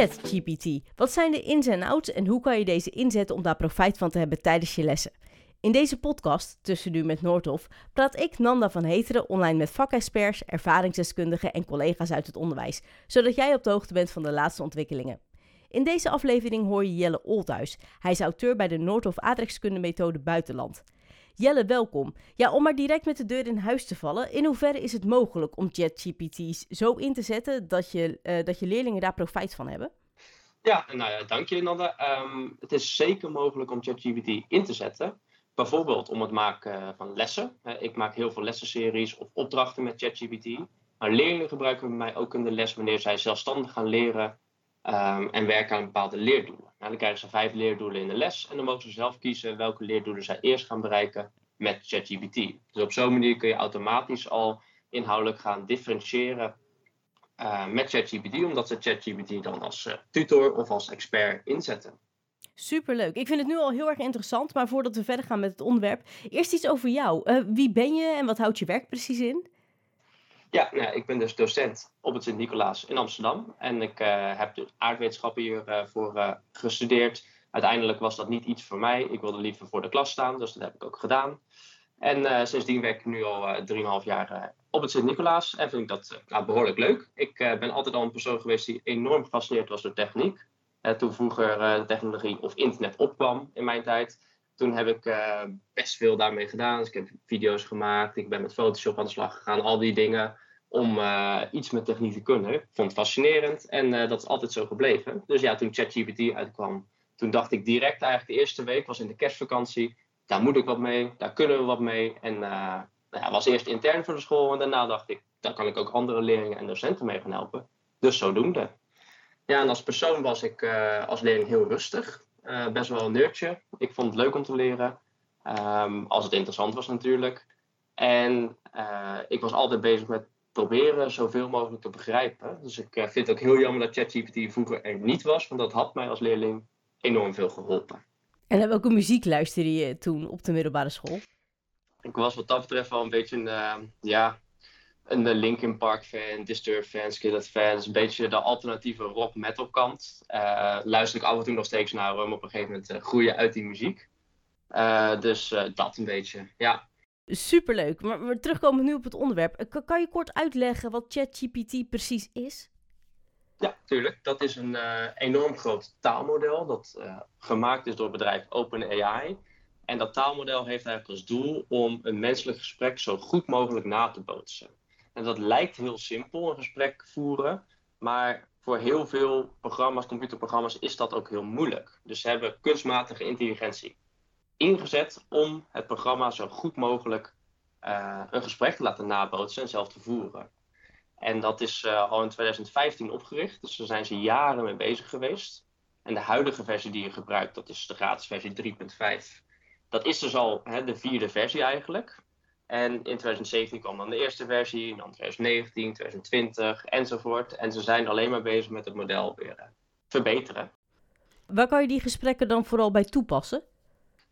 ChatGPT. Wat zijn de ins en outs en hoe kan je deze inzetten om daar profijt van te hebben tijdens je lessen? In deze podcast, Tussen Nu met Noordhof, praat ik, Nanda van Heteren, online met vakexperts, ervaringsdeskundigen en collega's uit het onderwijs, zodat jij op de hoogte bent van de laatste ontwikkelingen. In deze aflevering hoor je Jelle Olthuis. Hij is auteur bij de Noordhof Aardrijkskunde Methode Buitenland. Jelle, welkom. Ja, om maar direct met de deur in huis te vallen, in hoeverre is het mogelijk om ChatGPT's zo in te zetten dat je, uh, dat je leerlingen daar profijt van hebben? Ja, nou ja, dank je Nanda. Um, het is zeker mogelijk om ChatGPT in te zetten. Bijvoorbeeld om het maken van lessen. Ik maak heel veel lessenseries of opdrachten met ChatGPT. Maar leerlingen gebruiken mij ook in de les wanneer zij zelfstandig gaan leren um, en werken aan bepaalde leerdoelen. Nou, dan krijgen ze vijf leerdoelen in de les en dan mogen ze zelf kiezen welke leerdoelen zij eerst gaan bereiken met ChatGPT. Dus op zo'n manier kun je automatisch al inhoudelijk gaan differentiëren uh, met ChatGPT, omdat ze ChatGPT dan als uh, tutor of als expert inzetten. Superleuk. Ik vind het nu al heel erg interessant, maar voordat we verder gaan met het onderwerp, eerst iets over jou. Uh, wie ben je en wat houdt je werk precies in? Ja, nou, ik ben dus docent op het Sint-Nicolaas in Amsterdam. En ik uh, heb de aardwetenschappen hiervoor uh, gestudeerd. Uiteindelijk was dat niet iets voor mij. Ik wilde liever voor de klas staan, dus dat heb ik ook gedaan. En uh, sindsdien werk ik nu al 3,5 jaar op het Sint-Nicolaas. En vind ik dat nou, behoorlijk leuk. Ik ben altijd al een persoon geweest die enorm gefascineerd was door techniek. toen vroeger de technologie of internet opkwam in mijn tijd toen heb ik uh, best veel daarmee gedaan. Dus ik heb video's gemaakt, ik ben met Photoshop aan de slag gegaan, al die dingen om uh, iets met techniek te kunnen. Ik vond het fascinerend en uh, dat is altijd zo gebleven. Dus ja, toen ChatGPT uitkwam, toen dacht ik direct eigenlijk de eerste week, was in de kerstvakantie, daar moet ik wat mee, daar kunnen we wat mee. En nou ja, was eerst intern voor de school en daarna dacht ik, daar kan ik ook andere leerlingen en docenten mee gaan helpen. Dus zodoende. Ja, en als persoon was ik als leerling heel rustig. Uh, best wel een nerdje. Ik vond het leuk om te leren. Um, als het interessant was natuurlijk. En uh, ik was altijd bezig met proberen zoveel mogelijk te begrijpen. Dus ik uh, vind het ook heel jammer dat ChatGPT vroeger er niet was. Want dat had mij als leerling enorm veel geholpen. En welke muziek luisterde je toen op de middelbare school? Ik was wat dat betreft wel een beetje een, ja, een Linkin Park fan, Disturbed fan, Skillet fan. Dus een beetje de alternatieve rock metal kant. Uh, luister ik af en toe nog steeds naar om op een gegeven moment uh, groeien uit die muziek. Uh, dus dat een beetje, ja. Superleuk. Maar, maar terugkomen nu op het onderwerp. kan je kort uitleggen wat ChatGPT precies is? Ja, tuurlijk. Dat is een enorm groot taalmodel dat gemaakt is door het bedrijf OpenAI. En dat taalmodel heeft eigenlijk als doel om een menselijk gesprek zo goed mogelijk na te bootsen. En dat lijkt heel simpel, een gesprek voeren. Maar voor heel veel programma's, computerprogramma's, is dat ook heel moeilijk. Dus ze hebben kunstmatige intelligentie ingezet om het programma zo goed mogelijk uh, een gesprek te laten nabootsen en zelf te voeren. En dat is uh, al in 2015 opgericht, dus daar zijn ze jaren mee bezig geweest. En de huidige versie die je gebruikt, dat is de gratis versie 3.5. Dat is dus al hè, de vierde versie eigenlijk. En in 2017 kwam dan de eerste versie, dan 2019, 2020 enzovoort. En ze zijn alleen maar bezig met het model weer uh, verbeteren. Waar kan je die gesprekken dan vooral bij toepassen?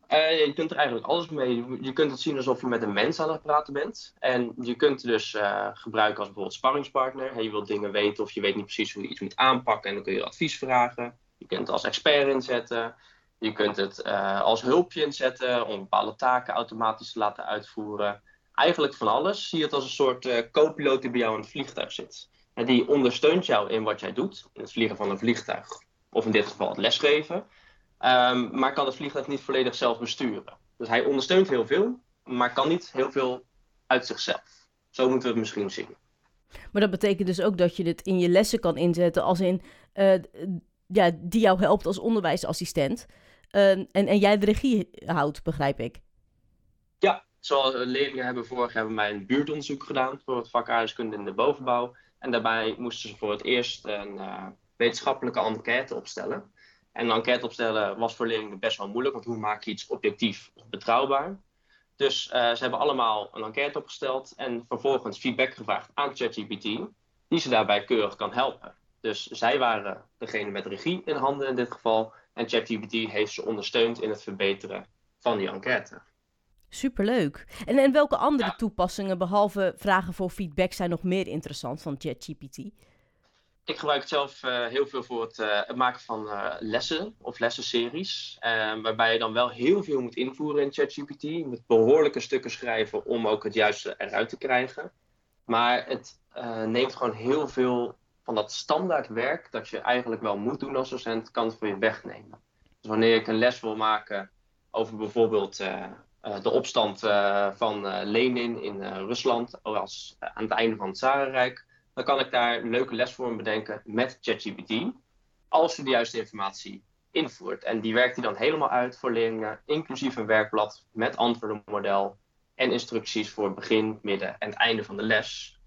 Uh, je kunt er eigenlijk alles mee. Je kunt het zien alsof je met een mens aan het praten bent. En je kunt het dus uh, gebruiken als bijvoorbeeld sparringspartner. Hey, je wilt dingen weten of je weet niet precies hoe je iets moet aanpakken en dan kun je advies vragen. Je kunt het als expert inzetten. Je kunt het uh, als hulpje inzetten om bepaalde taken automatisch te laten uitvoeren eigenlijk van alles. Zie het als een soort uh, co-piloot die bij jou in het vliegtuig zit. En die ondersteunt jou in wat jij doet, in het vliegen van een vliegtuig. Of in dit geval het lesgeven. Um, maar kan het vliegtuig niet volledig zelf besturen. Dus hij ondersteunt heel veel, maar kan niet heel veel uit zichzelf. Zo moeten we het misschien zien. Maar dat betekent dus ook dat je dit in je lessen kan inzetten als in uh, ja, die jou helpt als onderwijsassistent. Uh, en, en jij de regie houdt, begrijp ik. Ja, Zoals leerlingen hebben vorig jaar mij een buurtonderzoek gedaan voor het vak aardrijkskunde in de bovenbouw. En daarbij moesten ze voor het eerst een uh, wetenschappelijke enquête opstellen. En een enquête opstellen was voor leerlingen best wel moeilijk, want hoe maak je iets objectief betrouwbaar? Dus uh, ze hebben allemaal een enquête opgesteld en vervolgens feedback gevraagd aan ChatGPT, die ze daarbij keurig kan helpen. Dus zij waren degene met regie in handen in dit geval. En ChatGPT heeft ze ondersteund in het verbeteren van die enquête. Superleuk. En, en welke andere toepassingen behalve vragen voor feedback zijn nog meer interessant van ChatGPT? Ik gebruik het zelf uh, heel veel voor het, uh, het maken van uh, lessen of lessenseries. waarbij je dan wel heel veel moet invoeren in ChatGPT. Je moet behoorlijke stukken schrijven om ook het juiste eruit te krijgen. Maar het neemt gewoon heel veel van dat standaard werk dat je eigenlijk wel moet doen als docent, kan het voor je wegnemen. Dus wanneer ik een les wil maken over bijvoorbeeld de opstand van Lenin in Rusland als, aan het einde van het Zarenrijk dan kan ik daar een leuke lesvorm bedenken met ChatGPT. Als je de juiste informatie invoert. En die werkt hij dan helemaal uit voor leerlingen, inclusief een werkblad met antwoordenmodel en instructies voor begin, midden en einde van de les.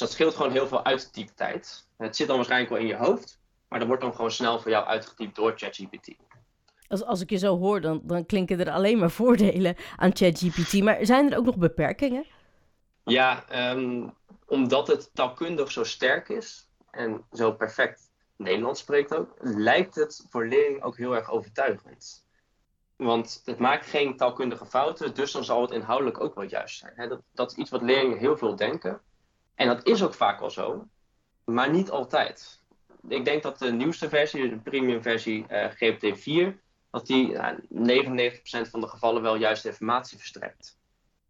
Dus dat scheelt gewoon heel veel uittyptijd. Het zit dan waarschijnlijk wel in je hoofd, maar dat wordt dan gewoon snel voor jou uitgetypt door ChatGPT. Als, als ik je zo hoor, dan, dan klinken er alleen maar voordelen aan ChatGPT. Maar zijn er ook nog beperkingen? Ja, um, omdat het taalkundig zo sterk is en zo perfect Nederlands spreekt ook, lijkt het voor leerlingen ook heel erg overtuigend. Want het maakt geen taalkundige fouten, dus dan zal het inhoudelijk ook wel juist zijn. dat, dat is iets wat leerlingen heel veel denken. En dat is ook vaak wel zo, maar niet altijd. Ik denk dat de nieuwste versie, de premium versie uh, GPT-4, dat die uh, 99% van de gevallen wel juiste informatie verstrekt.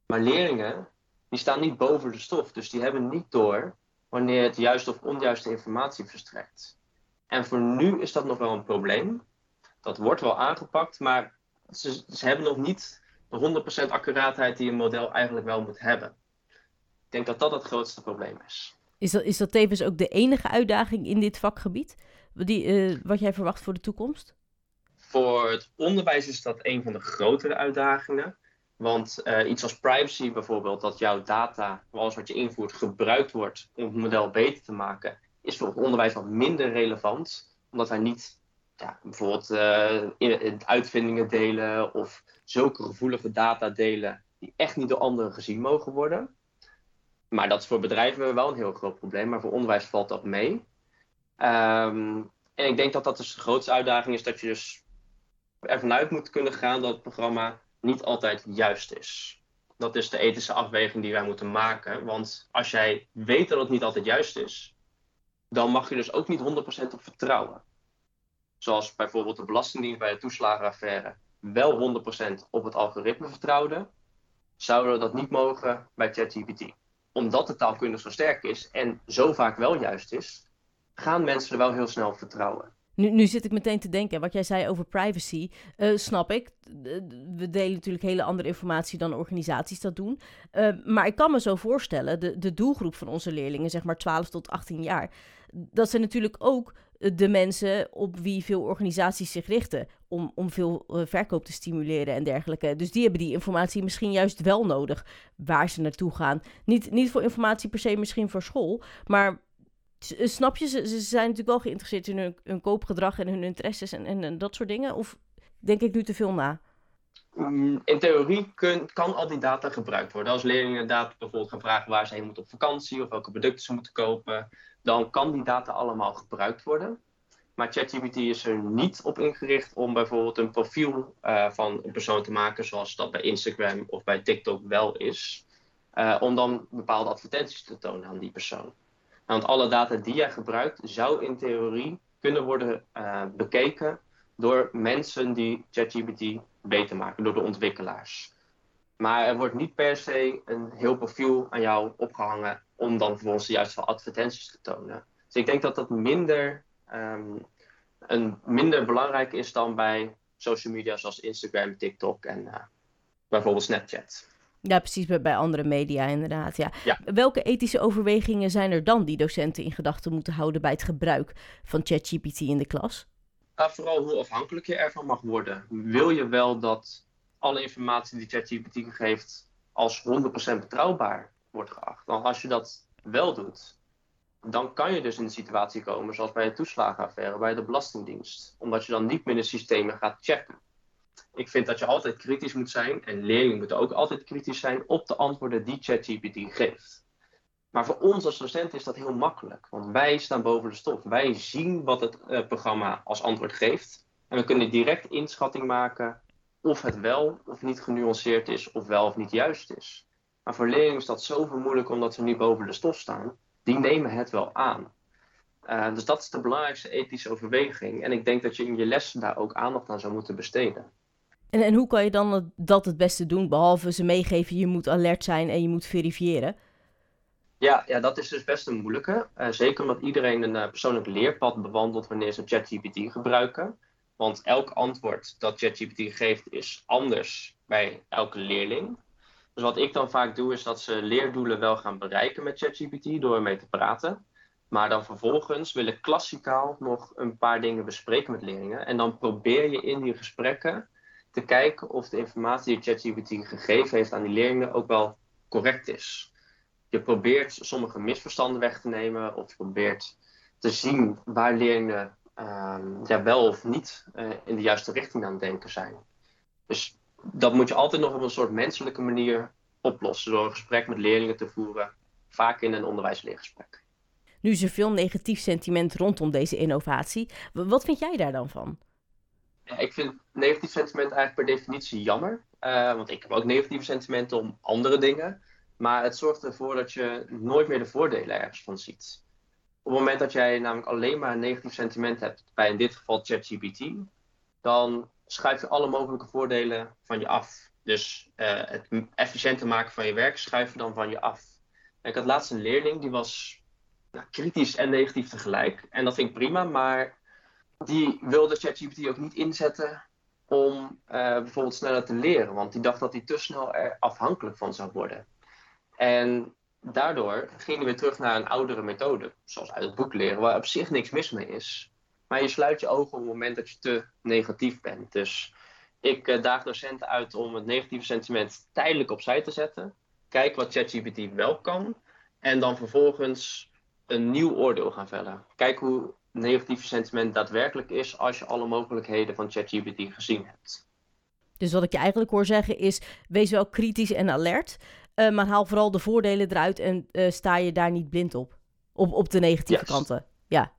Maar leerlingen die staan niet boven de stof. Dus die hebben niet door wanneer het juiste of onjuiste informatie verstrekt. En voor nu is dat nog wel een probleem. Dat wordt wel aangepakt, maar ze, ze hebben nog niet de 100% accuraatheid die een model eigenlijk wel moet hebben. Ik denk dat dat het grootste probleem is. Is dat, is dat tevens ook de enige uitdaging in dit vakgebied? Die, uh, wat jij verwacht voor de toekomst? Voor het onderwijs is dat een van de grotere uitdagingen. Want uh, iets als privacy bijvoorbeeld, dat jouw data, alles wat je invoert, gebruikt wordt om het model beter te maken, is voor het onderwijs wat minder relevant. Omdat wij niet ja, bijvoorbeeld uh, in, uitvindingen delen of zulke gevoelige data delen die echt niet door anderen gezien mogen worden. Maar dat is voor bedrijven wel een heel groot probleem, maar voor onderwijs valt dat mee. Um, en ik denk dat dat de grootste uitdaging is, dat je dus ervan uit moet kunnen gaan dat het programma niet altijd juist is. Dat is de ethische afweging die wij moeten maken. Want als jij weet dat het niet altijd juist is, dan mag je dus ook niet 100% op vertrouwen. Zoals bijvoorbeeld de Belastingdienst bij de toeslagenaffaire wel 100% op het algoritme vertrouwde, zouden we dat niet mogen bij ChatGPT. Omdat de taalkunde zo sterk is en zo vaak wel juist is, gaan mensen er wel heel snel vertrouwen. Nu, nu zit ik meteen te denken, wat jij zei over privacy, uh, snap ik. We delen natuurlijk hele andere informatie dan organisaties dat doen. Uh, maar ik kan me zo voorstellen, de, de doelgroep van onze leerlingen, zeg maar 12 tot 18 jaar, dat zijn natuurlijk ook de mensen op wie veel organisaties zich richten om, om veel uh, verkoop te stimuleren en dergelijke. Dus die hebben die informatie misschien juist wel nodig waar ze naartoe gaan. Niet, niet voor informatie per se misschien voor school, maar eh, snap je, ze, ze zijn natuurlijk wel geïnteresseerd in hun, hun koopgedrag en hun interesses en, en, dat soort dingen. Of denk ik nu te veel na? Mm, in theorie kun, kan al die data gebruikt worden. Als leerlingen inderdaad bijvoorbeeld gaan vragen waar ze heen moeten op vakantie of welke producten ze moeten kopen, dan kan die data allemaal gebruikt worden. Maar ChatGPT is er niet op ingericht om bijvoorbeeld een profiel uh, van een persoon te maken, zoals dat bij Instagram of bij TikTok wel is. Uh, om dan bepaalde advertenties te tonen aan die persoon. Want alle data die jij gebruikt, zou in theorie kunnen worden uh, bekeken door mensen die ChatGPT beter maken, door de ontwikkelaars. Maar er wordt niet per se een heel profiel aan jou opgehangen om dan vervolgens de juiste advertenties te tonen. Dus ik denk dat dat minder, um, een, minder belangrijk is dan bij social media zoals Instagram, TikTok en uh, bijvoorbeeld Snapchat. Ja, precies, bij, andere media inderdaad. Ja. Welke ethische overwegingen zijn er dan die docenten in gedachten moeten houden bij het gebruik van ChatGPT in de klas? Vooral hoe afhankelijk je ervan mag worden. Wil je wel dat alle informatie die ChatGPT geeft als 100% betrouwbaar wordt geacht? Want als je dat wel doet, dan kan je dus in een situatie komen zoals bij de toeslagenaffaire, bij de Belastingdienst. Omdat je dan niet meer de systemen gaat checken. Ik vind dat je altijd kritisch moet zijn en leerlingen moeten ook altijd kritisch zijn op de antwoorden die ChatGPT geeft. Maar voor ons als docent is dat heel makkelijk, want wij staan boven de stof. Wij zien wat het uh, programma als antwoord geeft en we kunnen direct inschatting maken of het wel of niet genuanceerd is of wel of niet juist is. Maar voor leerlingen is dat zoveel moeilijk omdat ze niet boven de stof staan. Die nemen het wel aan. Uh, dus dat is de belangrijkste ethische overweging. En ik denk dat je in je lessen daar ook aandacht aan zou moeten besteden. En, en hoe kan je dan dat het beste doen, behalve ze meegeven je moet alert zijn en je moet verifiëren? Ja, ja dat is dus best een moeilijke. Uh, zeker omdat iedereen een uh, persoonlijk leerpad bewandelt wanneer ze ChatGPT gebruiken. Want elk antwoord dat ChatGPT geeft is anders bij elke leerling. Dus wat ik dan vaak doe, is dat ze leerdoelen wel gaan bereiken met ChatGPT door ermee te praten. Maar dan vervolgens wil ik klassikaal nog een paar dingen bespreken met leerlingen. En dan probeer je in die gesprekken te kijken of de informatie die ChatGPT gegeven heeft aan die leerlingen ook wel correct is. Je probeert sommige misverstanden weg te nemen of je probeert te zien waar leerlingen uh, ja, wel of niet uh, in de juiste richting aan het denken zijn. Dus dat moet je altijd nog op een soort menselijke manier oplossen door een gesprek met leerlingen te voeren, vaak in een onderwijsleergesprek. Nu is er veel negatief sentiment rondom deze innovatie. Wat vind jij daar dan van? Ja, ik vind negatief sentiment eigenlijk per definitie jammer. Uh, want ik heb ook negatieve sentimenten om andere dingen. Maar het zorgt ervoor dat je nooit meer de voordelen ergens van ziet. Op het moment dat jij namelijk alleen maar een negatief sentiment hebt, bij in dit geval ChatGPT, dan schuif je alle mogelijke voordelen van je af. Dus uh, het efficiënter maken van je werk schuif je dan van je af. ik had laatst een leerling die was kritisch en negatief tegelijk. En dat vind ik prima, maar die wilde ChatGPT ook niet inzetten om uh, bijvoorbeeld sneller te leren. Want die dacht dat hij te snel er afhankelijk van zou worden. En daardoor ging hij weer terug naar een oudere methode, zoals uit het boek leren, waar op zich niks mis mee is. Maar je sluit je ogen op het moment dat je te negatief bent. Dus ik uh, daag docenten uit om het negatieve sentiment tijdelijk opzij te zetten. Kijk wat ChatGPT wel kan. En dan vervolgens een nieuw oordeel gaan vellen. Kijk hoe negatieve sentiment daadwerkelijk is als je alle mogelijkheden van ChatGPT gezien hebt. Dus wat ik je eigenlijk hoor zeggen is: wees wel kritisch en alert. Uh, maar haal vooral de voordelen eruit en uh, sta je daar niet blind op. Op, op de negatieve kanten. Ja.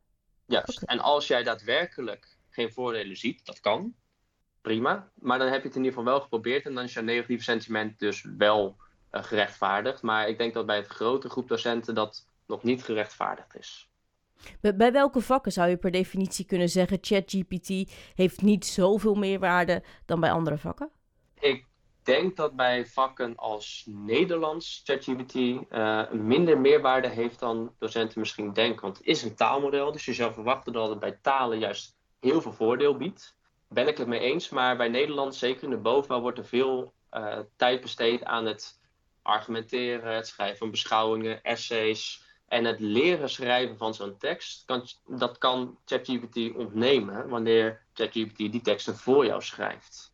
Juist. Okay. En als jij daadwerkelijk geen voordelen ziet, dat kan. Prima. Maar dan heb je het in ieder geval wel geprobeerd. En dan is jouw negatieve sentiment dus wel uh, gerechtvaardigd. Maar ik denk dat bij het grote groep docenten dat nog niet gerechtvaardigd is. Bij, bij welke vakken zou je per definitie kunnen zeggen: ChatGPT heeft niet zoveel meerwaarde dan bij andere vakken? Ik denk dat bij vakken als Nederlands ChatGPT uh, minder meerwaarde heeft dan docenten misschien denken. Want het is een taalmodel, dus je zou verwachten dat het bij talen juist heel veel voordeel biedt. Ben ik het mee eens, maar bij Nederlands, zeker in de bovenbouw, wordt er veel uh, tijd besteed aan het argumenteren, het schrijven van beschouwingen, essays. En het leren schrijven van zo'n tekst, kan, dat kan ChatGPT ontnemen wanneer ChatGPT die teksten voor jou schrijft.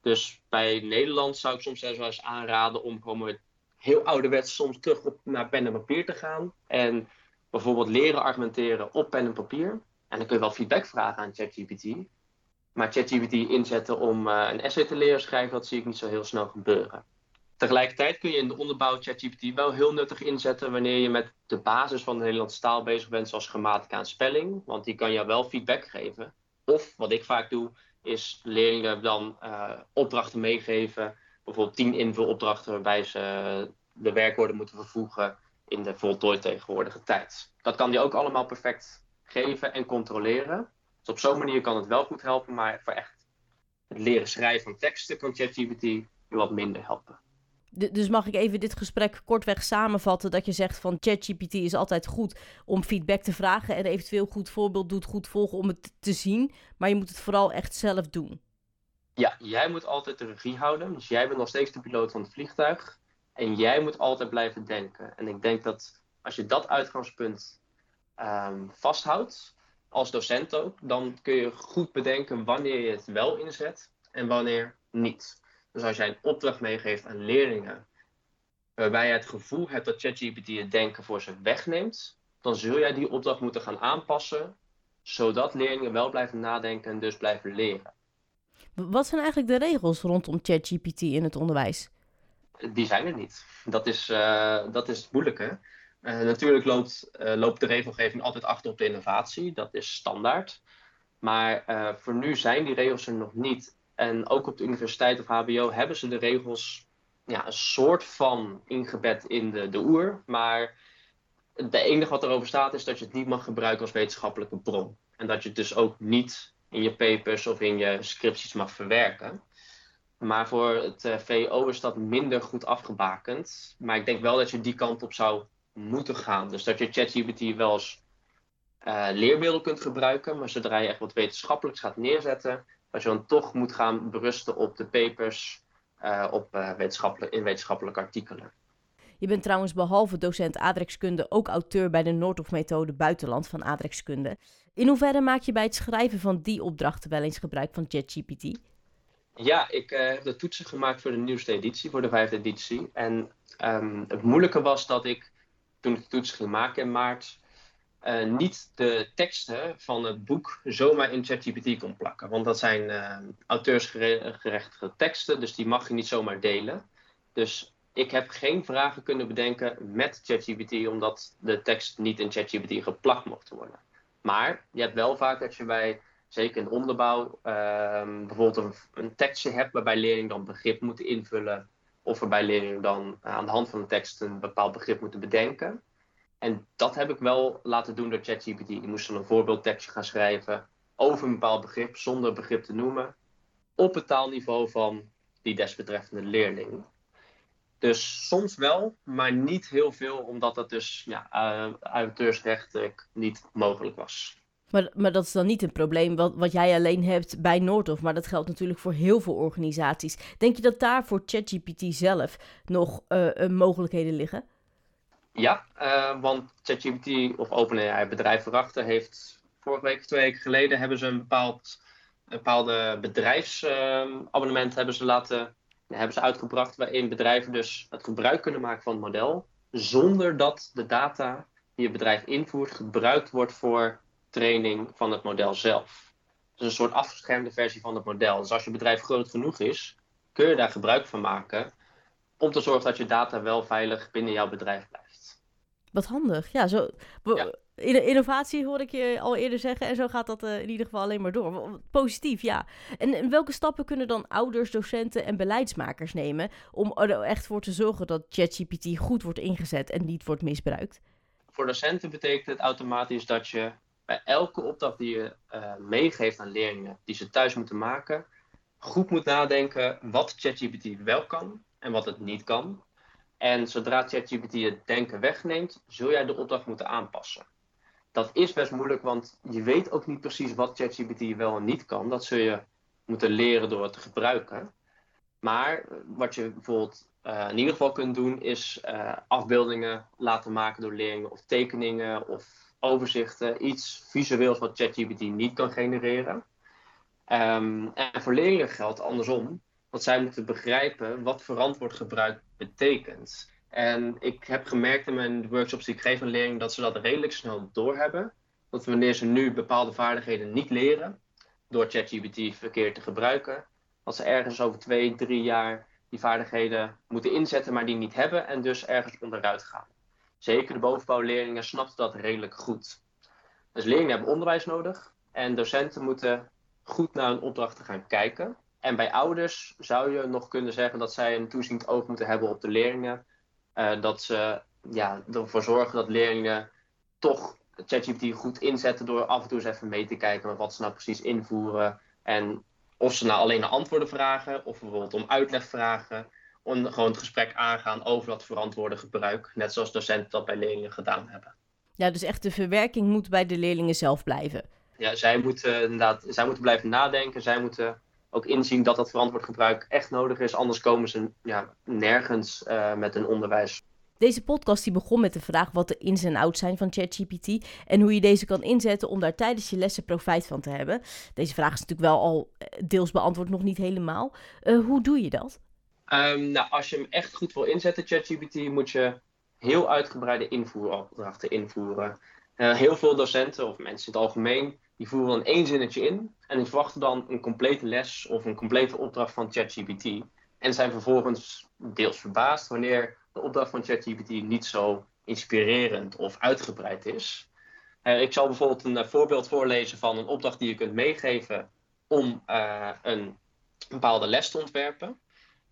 Dus bij Nederland zou ik soms eens aanraden om gewoon heel ouderwets soms terug op, naar pen en papier te gaan. En bijvoorbeeld leren argumenteren op pen en papier. En dan kun je wel feedback vragen aan ChatGPT. Maar ChatGPT inzetten om uh, een essay te leren schrijven, dat zie ik niet zo heel snel gebeuren. Tegelijkertijd kun je in de onderbouw ChatGPT wel heel nuttig inzetten wanneer je met de basis van de Nederlandse taal bezig bent, zoals grammatica en spelling. Want die kan jou wel feedback geven. Of wat ik vaak doe, is leerlingen dan uh, opdrachten meegeven. Bijvoorbeeld tien invulopdrachten waarbij ze de werkwoorden moeten vervoegen in de voltooid tegenwoordige tijd. Dat kan die ook allemaal perfect geven en controleren. Dus op zo'n manier kan het wel goed helpen, maar voor echt het leren schrijven van teksten kan ChatGPT wat minder helpen. Dus mag ik even dit gesprek kortweg samenvatten dat je zegt van ChatGPT is altijd goed om feedback te vragen en eventueel goed voorbeeld doet, goed volgen om het te zien, maar je moet het vooral echt zelf doen. Ja, jij moet altijd de regie houden, dus jij bent nog steeds de piloot van het vliegtuig en jij moet altijd blijven denken. En ik denk dat als je dat uitgangspunt um, vasthoudt, als docent ook, dan kun je goed bedenken wanneer je het wel inzet en wanneer niet. Dus als jij een opdracht meegeeft aan leerlingen, waarbij je het gevoel hebt dat ChatGPT het denken voor ze wegneemt, dan zul jij die opdracht moeten gaan aanpassen, zodat leerlingen wel blijven nadenken en dus blijven leren. Wat zijn eigenlijk de regels rondom ChatGPT in het onderwijs? Die zijn er niet. Dat is, uh, dat is het moeilijke. Uh, natuurlijk loopt, uh, loopt de regelgeving altijd achter op de innovatie. Dat is standaard. Maar voor nu zijn die regels er nog niet. En ook op de universiteit of HBO hebben ze de regels ja, een soort van ingebed in de, de oer. Maar het enige wat erover staat is dat je het niet mag gebruiken als wetenschappelijke bron. En dat je het dus ook niet in je papers of in je scripties mag verwerken. Maar voor het uh, VO is dat minder goed afgebakend. Maar ik denk wel dat je die kant op zou moeten gaan. Dus dat je ChatGPT wel als uh, leermiddel kunt gebruiken. Maar zodra je echt wat wetenschappelijks gaat neerzetten, dat je dan toch moet gaan berusten op de papers uh, op, wetenschappelijk, in wetenschappelijke artikelen. Je bent trouwens behalve docent aardrijkskunde ook auteur bij de Noordhof-methode Buitenland van aardrijkskunde. In hoeverre maak je bij het schrijven van die opdrachten wel eens gebruik van ChatGPT? Ja, ik uh, heb de toetsen gemaakt voor de nieuwste editie, voor de vijfde editie. En um, het moeilijke was dat ik, toen ik de toetsen ging maken in maart, uh, niet de teksten van het boek zomaar in ChatGPT kon plakken. Want dat zijn uh, auteursgerechtigde teksten, dus die mag je niet zomaar delen. Dus ik heb geen vragen kunnen bedenken met ChatGPT, omdat de tekst niet in ChatGPT geplakt mocht worden. Maar je hebt wel vaak dat je bij, zeker in de onderbouw, ehm, bijvoorbeeld een, een, tekstje hebt waarbij leerlingen dan begrip moeten invullen. Of waarbij leerlingen dan aan de hand van de tekst een bepaald begrip moeten bedenken. En dat heb ik wel laten doen door ChatGPT. Die moest dan een voorbeeldtekstje gaan schrijven over een bepaald begrip, zonder begrip te noemen, op het taalniveau van die desbetreffende leerling. Dus soms wel, maar niet heel veel, omdat dat dus ja, uh, auteursrechtelijk niet mogelijk was. Maar, maar dat is dan niet een probleem wat, wat jij alleen hebt bij Noordhof, maar dat geldt natuurlijk voor heel veel organisaties. Denk je dat daar voor ChatGPT zelf nog uh, mogelijkheden liggen? Ja, uh, want ChatGPT of OpenAI, bedrijf erachter, heeft vorige week, twee weken geleden, hebben ze een bepaald, bepaalde bedrijfsabonnement hebben ze laten hebben ze uitgebracht waarin bedrijven dus het gebruik kunnen maken van het model, zonder dat de data die het bedrijf invoert gebruikt wordt voor training van het model zelf. Dus een soort afgeschermde versie van het model. Dus als je bedrijf groot genoeg is, kun je daar gebruik van maken om te zorgen dat je data wel veilig binnen jouw bedrijf blijft. Wat handig. Ja, zo. Ja innovatie hoor ik je al eerder zeggen. En zo gaat dat uh, in ieder geval alleen maar door. Positief, ja. En, en, welke stappen kunnen dan ouders, docenten en beleidsmakers nemen om er echt voor te zorgen dat ChatGPT goed wordt ingezet en niet wordt misbruikt? Voor docenten betekent het automatisch dat je bij elke opdracht die je uh, meegeeft aan leerlingen, die ze thuis moeten maken, goed moet nadenken wat ChatGPT wel kan en wat het niet kan. En zodra ChatGPT het denken wegneemt, zul jij de opdracht moeten aanpassen dat is best moeilijk, want je weet ook niet precies wat ChatGPT wel en niet kan. Dat zul je moeten leren door het te gebruiken. Maar wat je bijvoorbeeld uh, in ieder geval kunt doen, is uh, afbeeldingen laten maken door leerlingen of tekeningen of overzichten. Iets visueels wat ChatGPT niet kan genereren. Um, en voor leerlingen geldt andersom, dat zij moeten begrijpen wat verantwoord gebruik betekent. En ik heb gemerkt in mijn workshops die ik geef aan leerlingen dat ze dat redelijk snel doorhebben. Dat wanneer ze nu bepaalde vaardigheden niet leren, door ChatGPT verkeerd te gebruiken, dat ze ergens over twee, drie jaar die vaardigheden moeten inzetten, maar die niet hebben en dus ergens onderuit gaan. Zeker de bovenbouwleerlingen snappen dat redelijk goed. Dus leerlingen hebben onderwijs nodig en docenten moeten goed naar hun opdrachten gaan kijken. En bij ouders zou je nog kunnen zeggen dat zij een toeziend oog moeten hebben op de leerlingen uh, dat ze ja, ervoor zorgen dat leerlingen toch ChatGPT goed inzetten door af en toe eens even mee te kijken wat ze nou precies invoeren. En of ze nou alleen naar antwoorden vragen of bijvoorbeeld om uitleg vragen. Om gewoon het gesprek aangaan over dat verantwoorde gebruik. Net zoals docenten dat bij leerlingen gedaan hebben. Ja, dus echt de verwerking moet bij de leerlingen zelf blijven. Ja, zij moeten inderdaad zij moeten blijven nadenken. Zij moeten ook inzien dat dat verantwoord gebruik echt nodig is. Anders komen ze ja, nergens uh, met een onderwijs. Deze podcast die begon met de vraag wat de ins en outs zijn van ChatGPT en hoe je deze kan inzetten om daar tijdens je lessen profijt van te hebben. Deze vraag is natuurlijk wel al eh, deels beantwoord, nog niet helemaal. Uh, hoe doe je dat? Um, nou, als je hem echt goed wil inzetten, ChatGPT, moet je heel uitgebreide invoeropdrachten invoeren. Heel veel docenten of mensen in het algemeen die voeren dan één zinnetje in en die verwachten dan een complete les of een complete opdracht van ChatGPT. En zijn vervolgens deels verbaasd wanneer de opdracht van ChatGPT niet zo inspirerend of uitgebreid is. Uh, ik zal bijvoorbeeld een uh, voorbeeld voorlezen van een opdracht die je kunt meegeven om uh, een bepaalde les te ontwerpen.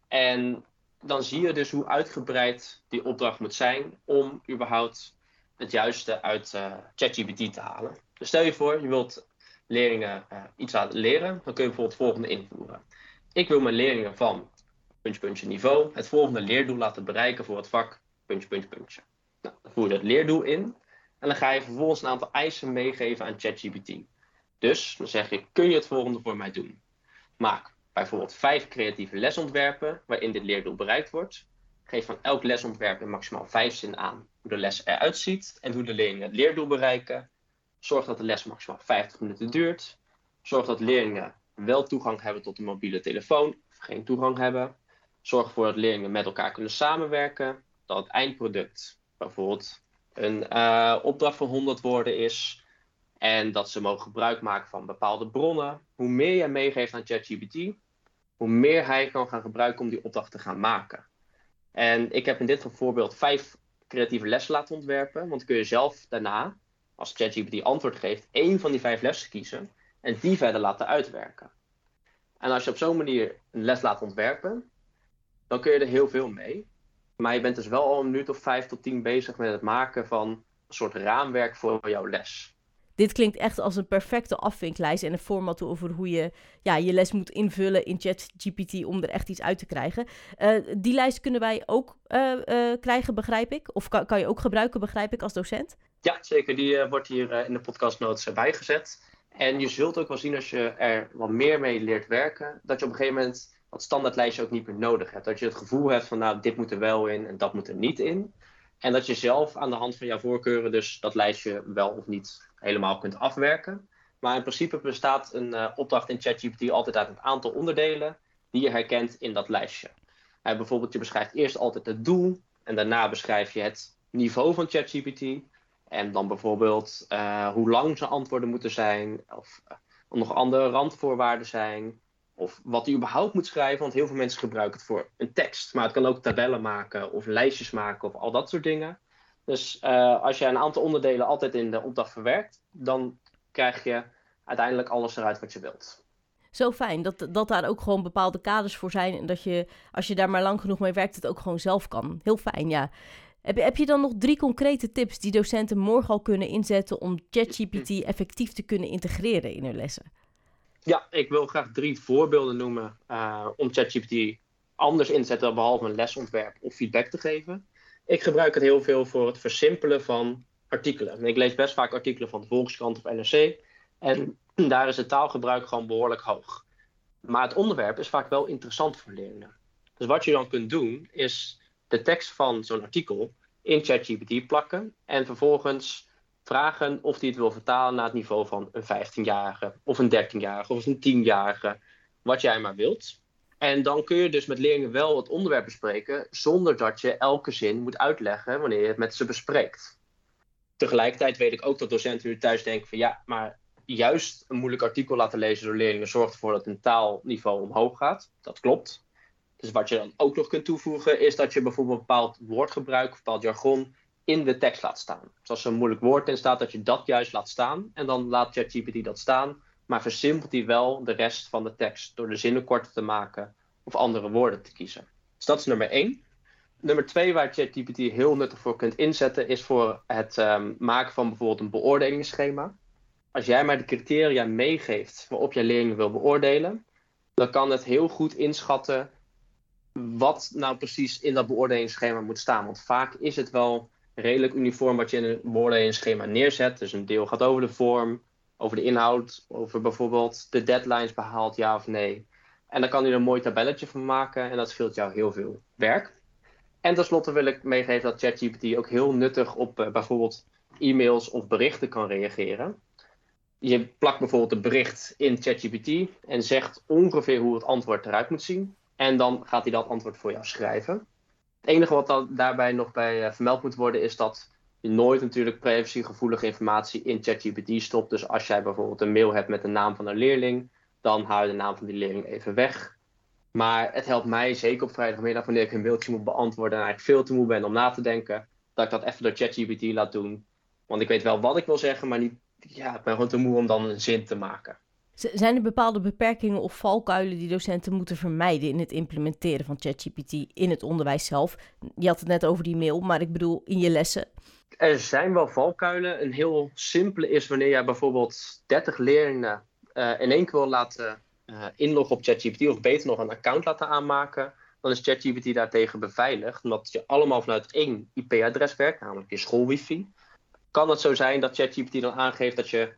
En dan zie je dus hoe uitgebreid die opdracht moet zijn om überhaupt het juiste uit uh, ChatGPT te halen. Dus stel je voor, je wilt leerlingen uh, iets laten leren, dan kun je bijvoorbeeld het volgende invoeren. Ik wil mijn leerlingen van puntje, puntje niveau het volgende leerdoel laten bereiken voor het vak puntje, puntje, puntje. Nou, dan voer je het leerdoel in en dan ga je vervolgens een aantal eisen meegeven aan ChatGPT. Dus dan zeg je, kun je het volgende voor mij doen? Maak bijvoorbeeld vijf creatieve lesontwerpen waarin dit leerdoel bereikt wordt. Geef van elk lesontwerp in maximaal vijf zinnen aan hoe de les eruit ziet en hoe de leerlingen het leerdoel bereiken. Zorg dat de les maximaal 50 minuten duurt. Zorg dat leerlingen wel toegang hebben tot een mobiele telefoon of geen toegang hebben. Zorg ervoor dat leerlingen met elkaar kunnen samenwerken. Dat het eindproduct bijvoorbeeld een uh, opdracht van 100 woorden is. En dat ze mogen gebruik maken van bepaalde bronnen. Hoe meer je meegeeft aan ChatGPT, hoe meer hij kan gaan gebruiken om die opdracht te gaan maken. En ik heb in dit voorbeeld vijf creatieve lessen laten ontwerpen. Want kun je zelf daarna, als ChatGPT antwoord geeft, één van die vijf lessen kiezen en die verder laten uitwerken. En als je op zo'n manier een les laat ontwerpen, dan kun je er heel veel mee. Maar je bent dus wel al een minuut of vijf tot tien bezig met het maken van een soort raamwerk voor jouw les. Dit klinkt echt als een perfecte afvinklijst en een format over hoe je ja, je les moet invullen in ChatGPT om er echt iets uit te krijgen. Uh, die lijst kunnen wij ook uh, uh, krijgen, begrijp ik? Of kan, kan je ook gebruiken, begrijp ik, als docent? Ja, zeker. Die wordt hier in de podcastnotes bijgezet. En je zult ook wel zien als je er wat meer mee leert werken, dat je op een gegeven moment dat standaardlijstje ook niet meer nodig hebt. Dat je het gevoel hebt van nou, dit moet er wel in en dat moet er niet in. En dat je zelf aan de hand van jouw voorkeuren dus dat lijstje wel of niet helemaal kunt afwerken. Maar in principe bestaat een uh, opdracht in ChatGPT altijd uit een aantal onderdelen die je herkent in dat lijstje. Uh, bijvoorbeeld, je beschrijft eerst altijd het doel en daarna beschrijf je het niveau van ChatGPT. En dan bijvoorbeeld uh, hoe lang zijn antwoorden moeten zijn, of nog andere randvoorwaarden zijn. Of wat hij überhaupt moet schrijven, want heel veel mensen gebruiken het voor een tekst. Maar het kan ook tabellen maken of lijstjes maken of al dat soort dingen. Dus uh, als je een aantal onderdelen altijd in de opdracht verwerkt, dan krijg je uiteindelijk alles eruit wat je wilt. Zo fijn dat, dat daar ook gewoon bepaalde kaders voor zijn. En dat je, als je daar maar lang genoeg mee werkt, het ook gewoon zelf kan. Heel fijn, ja. Heb je, heb je dan nog drie concrete tips die docenten morgen al kunnen inzetten om ChatGPT effectief te kunnen integreren in hun lessen? Ja, ik wil graag drie voorbeelden noemen uh, om ChatGPT anders in te zetten, behalve een lesontwerp of feedback te geven. Ik gebruik het heel veel voor het versimpelen van artikelen. Ik lees best vaak artikelen van de Volkskrant of NRC. En daar is het taalgebruik gewoon behoorlijk hoog. Maar het onderwerp is vaak wel interessant voor leerlingen. Dus wat je dan kunt doen, is de tekst van zo'n artikel in ChatGPT plakken. En vervolgens vragen of hij het wil vertalen naar het niveau van een 15-jarige, of een 13-jarige, of een 10-jarige, wat jij maar wilt. En dan kun je dus met leerlingen wel het onderwerp bespreken, zonder dat je elke zin moet uitleggen wanneer je het met ze bespreekt. Tegelijkertijd weet ik ook dat docenten nu thuis denken van ja, maar juist een moeilijk artikel laten lezen door leerlingen zorgt ervoor dat hun taalniveau omhoog gaat. Dat klopt. Dus wat je dan ook nog kunt toevoegen is dat je bijvoorbeeld bepaald woordgebruik, bepaald jargon in de tekst laat staan. Dus als er een moeilijk woord in staat, dat je dat juist laat staan. En dan laat ChatGPT dat staan. Maar versimpelt hij wel de rest van de tekst door de zinnen korter te maken of andere woorden te kiezen. Dus dat is nummer één. Nummer twee, waar ChatGPT heel nuttig voor kunt inzetten, is voor het um, maken van bijvoorbeeld een beoordelingsschema. Als jij maar de criteria meegeeft waarop je leerlingen wil beoordelen, dan kan het heel goed inschatten wat nou precies in dat beoordelingsschema moet staan. Want vaak is het wel redelijk uniform wat je in een beoordelingsschema neerzet. Dus een deel gaat over de vorm, over de inhoud, over bijvoorbeeld de deadlines behaald, ja of nee. En dan kan er een mooi tabelletje van maken en dat scheelt jou heel veel werk. En tenslotte wil ik meegeven dat ChatGPT ook heel nuttig op uh, bijvoorbeeld e-mails of berichten kan reageren. Je plakt bijvoorbeeld een bericht in ChatGPT en zegt ongeveer hoe het antwoord eruit moet zien. En dan gaat hij dat antwoord voor jou schrijven. Het enige wat daarbij nog bij uh, vermeld moet worden is dat nooit natuurlijk privacygevoelige informatie in ChatGPT stopt. Dus als jij bijvoorbeeld een mail hebt met de naam van een leerling, dan haal je de naam van die leerling even weg. Maar het helpt mij, zeker op vrijdagmiddag, wanneer ik een mailtje moet beantwoorden en eigenlijk veel te moe ben om na te denken, dat ik dat even door ChatGPT laat doen. Want ik weet wel wat ik wil zeggen, maar niet, ja, ik ben gewoon te moe om dan een zin te maken. Zijn er bepaalde beperkingen of valkuilen die docenten moeten vermijden in het implementeren van ChatGPT in het onderwijs zelf? Je had het net over die mail, maar ik bedoel in je lessen. Er zijn wel valkuilen. Een heel simpele is wanneer jij bijvoorbeeld 30 leerlingen uh, in één keer wil laten uh, inloggen op ChatGPT, of beter nog een account laten aanmaken, dan is ChatGPT daartegen beveiligd, omdat je allemaal vanuit één IP-adres werkt, namelijk je schoolwifi. Kan het zo zijn dat ChatGPT dan aangeeft dat je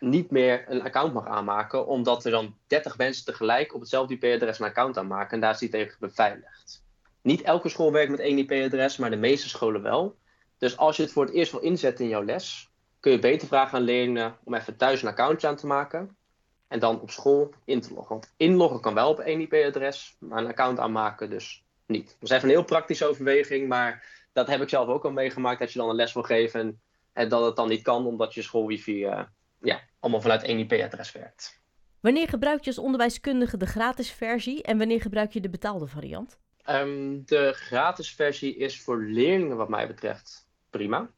niet meer een account mag aanmaken, omdat er dan 30 mensen tegelijk op hetzelfde IP-adres een account aanmaken en daar is die tegen beveiligd. Niet elke school werkt met één IP-adres, maar de meeste scholen wel. Dus als je het voor het eerst wil inzetten in jouw les, kun je beter vragen aan leerlingen om even thuis een accountje aan te maken en dan op school in te loggen. Want inloggen kan wel op één IP-adres, maar een account aanmaken dus niet. Dat is even een heel praktische overweging, maar dat heb ik zelf ook al meegemaakt. Dat je dan een les wil geven en dat het dan niet kan, omdat je schoolwifi uh, ja, allemaal vanuit één IP-adres werkt. Wanneer gebruik je als onderwijskundige de gratis versie en wanneer gebruik je de betaalde variant? Um, de gratis versie is voor leerlingen wat mij betreft prima.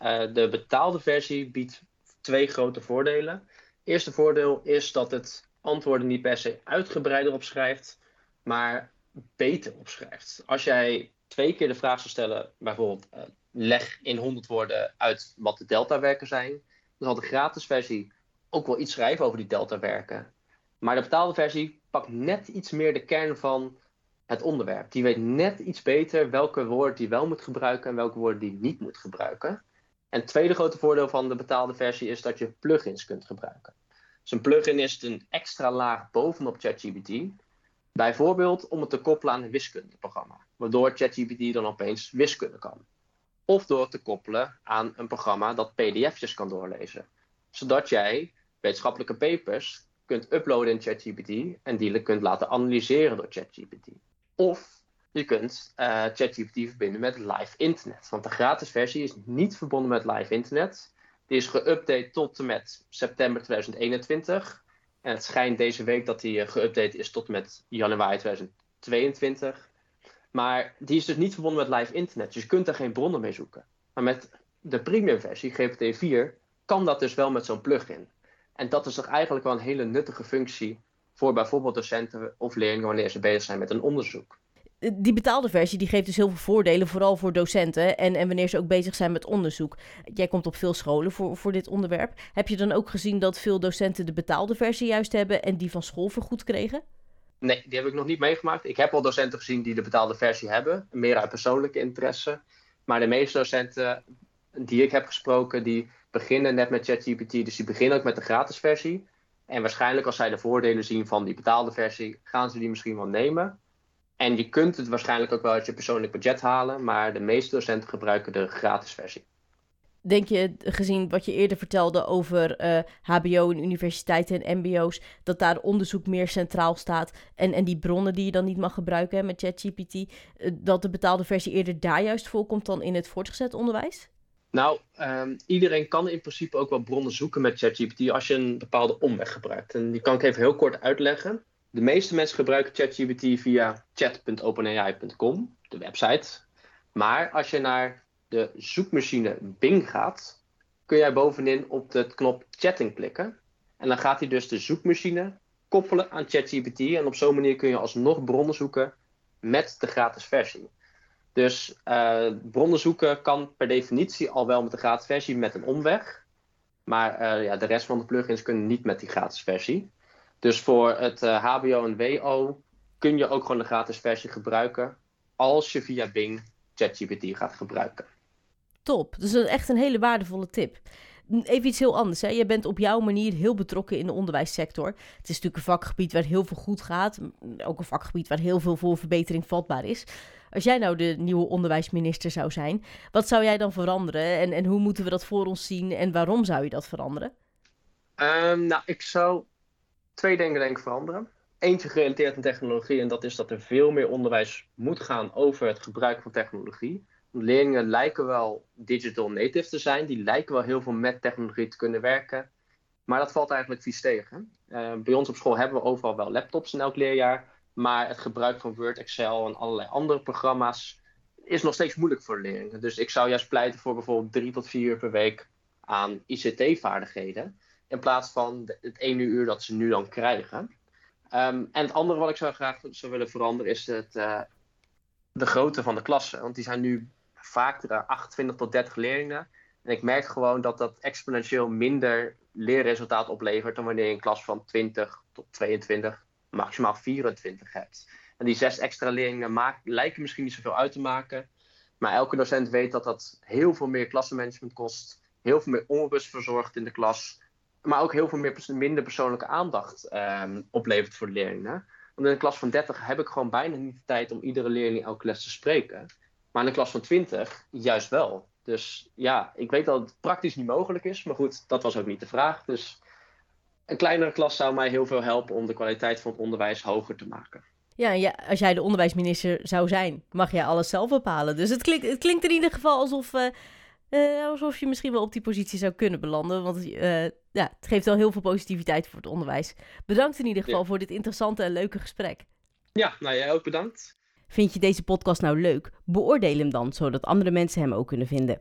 Uh, de betaalde versie biedt twee grote voordelen eerste voordeel is dat het antwoorden niet per se uitgebreider opschrijft, maar beter opschrijft. Als jij twee keer de vraag zou stellen, bijvoorbeeld uh, leg in 100 woorden uit wat de deltawerken zijn, zal de gratis versie ook wel iets schrijven over die deltawerken. Maar de betaalde versie pakt net iets meer de kern van het onderwerp. Die weet net iets beter welke woorden die wel moet gebruiken en welke woorden die niet moet gebruiken. En het tweede grote voordeel van de betaalde versie is dat je plugins kunt gebruiken. Dus een plugin is een extra laag bovenop ChatGPT. Bijvoorbeeld om het te koppelen aan een wiskundeprogramma. Waardoor ChatGPT dan opeens wiskunde kan. Of door te koppelen aan een programma dat pdf'jes kan doorlezen. Zodat jij wetenschappelijke papers kunt uploaden in ChatGPT en die kunt laten analyseren door ChatGPT. Of je kunt uh, ChatGPT verbinden met live internet. Want de gratis versie is niet verbonden met live internet. Die is geüpdate tot en met september 2021. En het schijnt deze week dat die uh, geüpdate is tot en met januari 2022. Maar die is dus niet verbonden met live internet. Dus je kunt er geen bronnen mee zoeken. Maar met de premium versie, GPT-4, kan dat dus wel met zo'n plugin. En dat is toch eigenlijk wel een hele nuttige functie voor bijvoorbeeld docenten of leerlingen wanneer ze bezig zijn met een onderzoek die betaalde versie die geeft dus heel veel voordelen, vooral voor docenten en, en wanneer ze ook bezig zijn met onderzoek. Jij komt op veel scholen voor, voor dit onderwerp. Heb je dan ook gezien dat veel docenten de betaalde versie juist hebben en die van school vergoed kregen? Nee, die heb ik nog niet meegemaakt. Ik heb al docenten gezien die de betaalde versie hebben, meer uit persoonlijke interesse. Maar de meeste docenten die ik heb gesproken, die beginnen net met ChatGPT, dus die beginnen ook met de gratis versie. En waarschijnlijk als zij de voordelen zien van die betaalde versie, gaan ze die misschien wel nemen. En je kunt het waarschijnlijk ook wel uit je persoonlijk budget halen, maar de meeste docenten gebruiken de gratis versie. Denk je, gezien wat je eerder vertelde over HBO eh, en universiteiten en MBO's, dat daar onderzoek meer centraal staat en, en die bronnen die je dan niet mag gebruiken met ChatGPT, uh, dat de betaalde versie eerder daar juist voorkomt dan in het voortgezet onderwijs? Nou, um, iedereen kan in principe ook wel bronnen zoeken met ChatGPT als je een bepaalde omweg gebruikt. En die kan ik even heel kort uitleggen. De meeste mensen gebruiken ChatGPT via chat.openai.com, de website. Maar als je naar de zoekmachine Bing gaat, kun jij bovenin op de knop chatting klikken. En dan gaat hij dus de zoekmachine koppelen aan ChatGPT. En op zo'n manier kun je alsnog bronnen zoeken met de gratis versie. Dus uh, bronnen zoeken kan per definitie al wel met de gratis versie met een omweg. Maar uh, ja, de rest van de plugins kunnen niet met die gratis versie. Dus voor het HBO eh, en WO kun je ook gewoon de gratis versie gebruiken als je via Bing ChatGPT gaat gebruiken. Top, dus dat is echt een hele waardevolle tip. Even iets heel anders. Hè. Je bent op jouw manier heel betrokken in de onderwijssector. Het is natuurlijk een vakgebied waar heel veel goed gaat. Ook een vakgebied waar heel veel voor verbetering vatbaar is. Als jij nou de nieuwe onderwijsminister zou zijn, wat zou jij dan veranderen? En, en hoe moeten we dat voor ons zien en waarom zou je dat veranderen? Um, nou, ik zou twee dingen denk ik veranderen. Eentje gerelateerd aan technologie en dat is dat er veel meer onderwijs moet gaan over het gebruik van technologie. Leerlingen lijken wel digital native te zijn, die lijken wel heel veel met technologie te kunnen werken. Maar dat valt eigenlijk vies tegen. Uh, bij ons op school hebben we overal wel laptops in elk leerjaar. Maar het gebruik van Word, Excel en allerlei andere programma's is nog steeds moeilijk voor leerlingen. Dus ik zou juist pleiten voor bijvoorbeeld drie tot vier uur per week aan ICT-vaardigheden in plaats van het ene uur dat ze nu dan krijgen. Ehm, en het andere wat ik zou graag zou willen veranderen is het, uh, de grootte van de klassen. Want die zijn nu vaak 28 tot 30 leerlingen. En ik merk gewoon dat dat exponentieel minder leerresultaat oplevert dan wanneer je een klas van 20 tot 22, maximaal 24 hebt. En die zes extra leerlingen maak, lijken misschien niet zoveel uit te maken. Maar elke docent weet dat dat heel veel meer klassenmanagement kost. Heel veel meer onrust verzorgt in de klas. Maar ook heel veel meer, minder persoonlijke aandacht um, oplevert voor de leerlingen. Want in een klas van 30 heb ik gewoon bijna niet de tijd om iedere leerling elke les te spreken. Maar in een klas van 20 juist wel. Dus ja, ik weet dat het praktisch niet mogelijk is. Maar goed, dat was ook niet de vraag. Dus een kleinere klas zou mij heel veel helpen om de kwaliteit van het onderwijs hoger te maken. Ja, ja, als jij de onderwijsminister zou zijn, mag jij alles zelf bepalen. Dus het klinkt, het klinkt in ieder geval alsof, uh, uh, alsof je misschien wel op die positie zou kunnen belanden. Want uh, ja, het geeft wel heel veel positiviteit voor het onderwijs. Bedankt in ieder geval ja. voor dit interessante en leuke gesprek. Ja, nou jij ook bedankt. Vind je deze podcast nou leuk? Beoordeel hem dan, zodat andere mensen hem ook kunnen vinden.